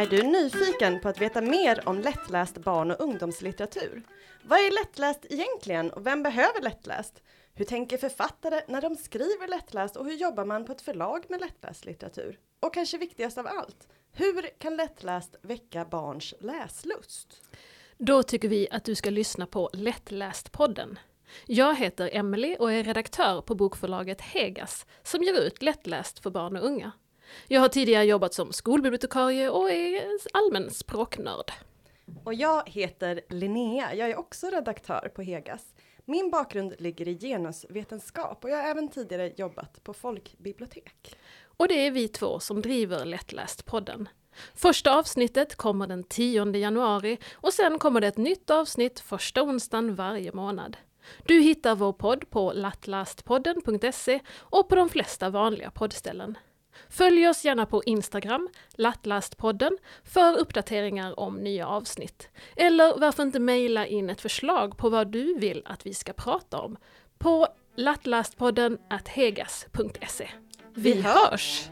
Är du nyfiken på att veta mer om lättläst barn och ungdomslitteratur? Vad är lättläst egentligen och vem behöver lättläst? Hur tänker författare när de skriver lättläst och hur jobbar man på ett förlag med lättläst litteratur? Och kanske viktigast av allt, hur kan lättläst väcka barns läslust? Då tycker vi att du ska lyssna på Lättläst-podden. Jag heter Emelie och är redaktör på bokförlaget Hegas som ger ut lättläst för barn och unga. Jag har tidigare jobbat som skolbibliotekarie och är allmän språknörd. Och jag heter Linnea, jag är också redaktör på Hegas. Min bakgrund ligger i genusvetenskap och jag har även tidigare jobbat på folkbibliotek. Och det är vi två som driver Lättläst-podden. Första avsnittet kommer den 10 januari och sen kommer det ett nytt avsnitt första onsdagen varje månad. Du hittar vår podd på lattlastpodden.se och på de flesta vanliga poddställen. Följ oss gärna på Instagram, Lattlastpodden, för uppdateringar om nya avsnitt. Eller varför inte mejla in ett förslag på vad du vill att vi ska prata om på lattlastpodden hegas.se. Vi hörs!